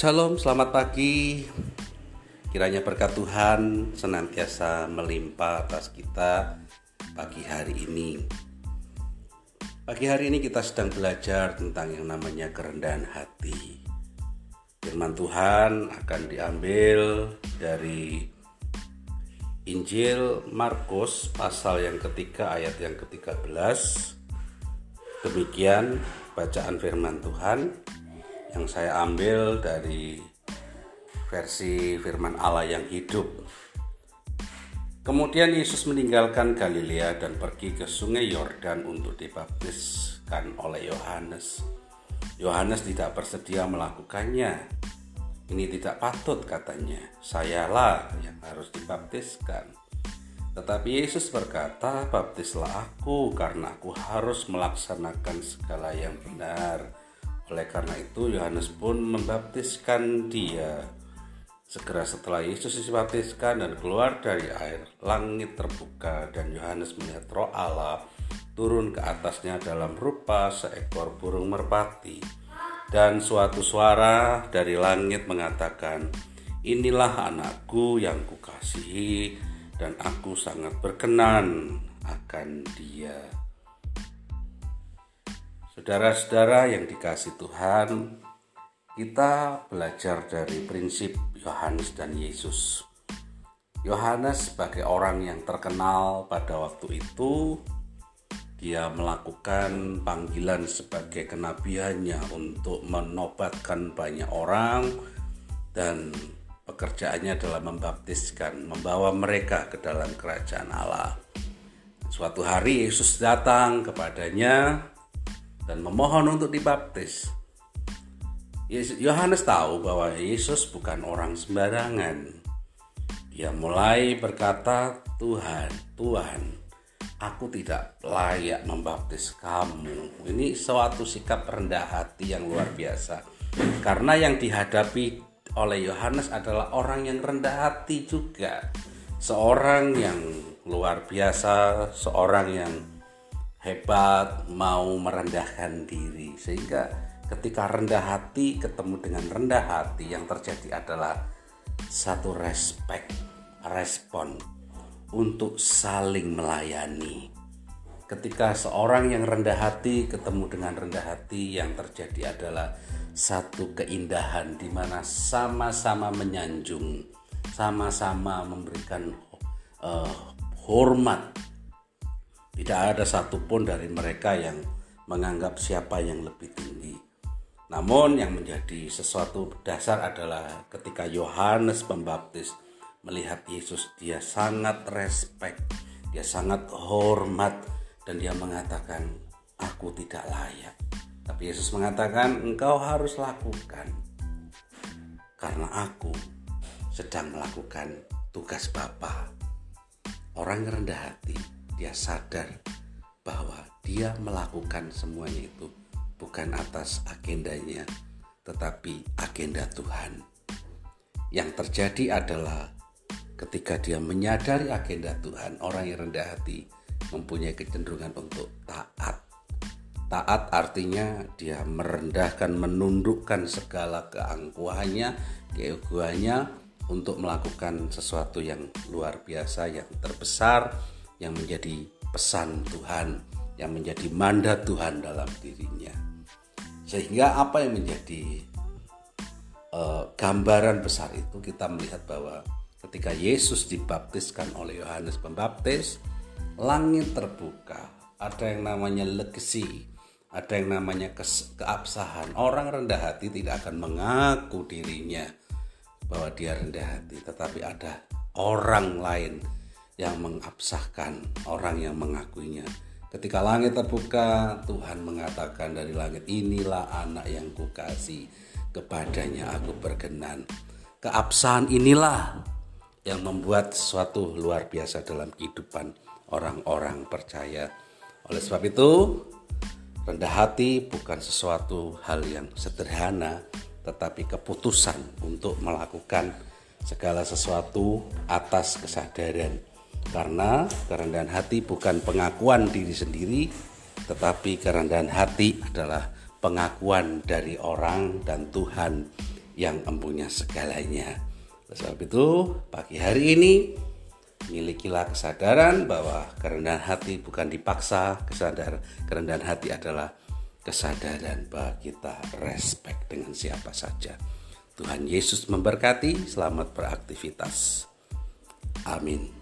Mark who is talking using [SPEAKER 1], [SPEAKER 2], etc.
[SPEAKER 1] Shalom, selamat pagi. Kiranya berkat Tuhan senantiasa melimpah atas kita pagi hari ini. Pagi hari ini kita sedang belajar tentang yang namanya kerendahan hati. Firman Tuhan akan diambil dari Injil Markus pasal yang ketiga ayat yang ke-13. Demikian bacaan firman Tuhan yang saya ambil dari versi firman Allah yang hidup. Kemudian Yesus meninggalkan Galilea dan pergi ke sungai Yordan untuk dibaptiskan oleh Yohanes. Yohanes tidak bersedia melakukannya. Ini tidak patut katanya. Sayalah yang harus dibaptiskan. Tetapi Yesus berkata, "Baptislah aku karena aku harus melaksanakan segala yang benar." Oleh karena itu Yohanes pun membaptiskan dia. Segera setelah Yesus dibaptiskan dan keluar dari air, langit terbuka dan Yohanes melihat roh Allah turun ke atasnya dalam rupa seekor burung merpati. Dan suatu suara dari langit mengatakan, Inilah anakku yang kukasihi dan aku sangat berkenan akan dia. Saudara-saudara yang dikasih Tuhan, kita belajar dari prinsip Yohanes dan Yesus. Yohanes sebagai orang yang terkenal pada waktu itu, dia melakukan panggilan sebagai kenabiannya untuk menobatkan banyak orang dan pekerjaannya adalah membaptiskan, membawa mereka ke dalam kerajaan Allah. Suatu hari Yesus datang kepadanya dan memohon untuk dibaptis. Yohanes tahu bahwa Yesus bukan orang sembarangan. Dia mulai berkata, "Tuhan, Tuhan, aku tidak layak membaptis kamu." Ini suatu sikap rendah hati yang luar biasa. Karena yang dihadapi oleh Yohanes adalah orang yang rendah hati juga. Seorang yang luar biasa, seorang yang hebat, mau merendahkan diri. Sehingga ketika rendah hati ketemu dengan rendah hati yang terjadi adalah satu respect, respon untuk saling melayani. Ketika seorang yang rendah hati ketemu dengan rendah hati yang terjadi adalah satu keindahan di mana sama-sama menyanjung, sama-sama memberikan uh, hormat tidak ada satupun dari mereka yang menganggap siapa yang lebih tinggi. Namun yang menjadi sesuatu dasar adalah ketika Yohanes Pembaptis melihat Yesus dia sangat respect, dia sangat hormat dan dia mengatakan aku tidak layak. Tapi Yesus mengatakan engkau harus lakukan karena aku sedang melakukan tugas Bapa. Orang rendah hati dia sadar bahwa dia melakukan semuanya itu bukan atas agendanya, tetapi agenda Tuhan. Yang terjadi adalah ketika dia menyadari agenda Tuhan, orang yang rendah hati mempunyai kecenderungan untuk taat. Taat artinya dia merendahkan, menundukkan segala keangkuhannya, keegoannya untuk melakukan sesuatu yang luar biasa, yang terbesar, yang menjadi pesan Tuhan, yang menjadi mandat Tuhan dalam dirinya. Sehingga apa yang menjadi uh, gambaran besar itu kita melihat bahwa ketika Yesus dibaptiskan oleh Yohanes Pembaptis, langit terbuka, ada yang namanya legacy, ada yang namanya keabsahan. Orang rendah hati tidak akan mengaku dirinya bahwa dia rendah hati, tetapi ada orang lain yang mengabsahkan orang yang mengakuinya. Ketika langit terbuka, Tuhan mengatakan dari langit, inilah anak yang kukasih, kepadanya aku berkenan. Keabsahan inilah yang membuat sesuatu luar biasa dalam kehidupan orang-orang percaya. Oleh sebab itu, rendah hati bukan sesuatu hal yang sederhana, tetapi keputusan untuk melakukan segala sesuatu atas kesadaran karena kerendahan hati bukan pengakuan diri sendiri, tetapi kerendahan hati adalah pengakuan dari orang dan Tuhan yang empunya segalanya. Sebab itu, pagi hari ini milikilah kesadaran bahwa kerendahan hati bukan dipaksa, kesadar kerendahan hati adalah kesadaran bahwa kita respect dengan siapa saja. Tuhan Yesus memberkati, selamat beraktivitas. Amin.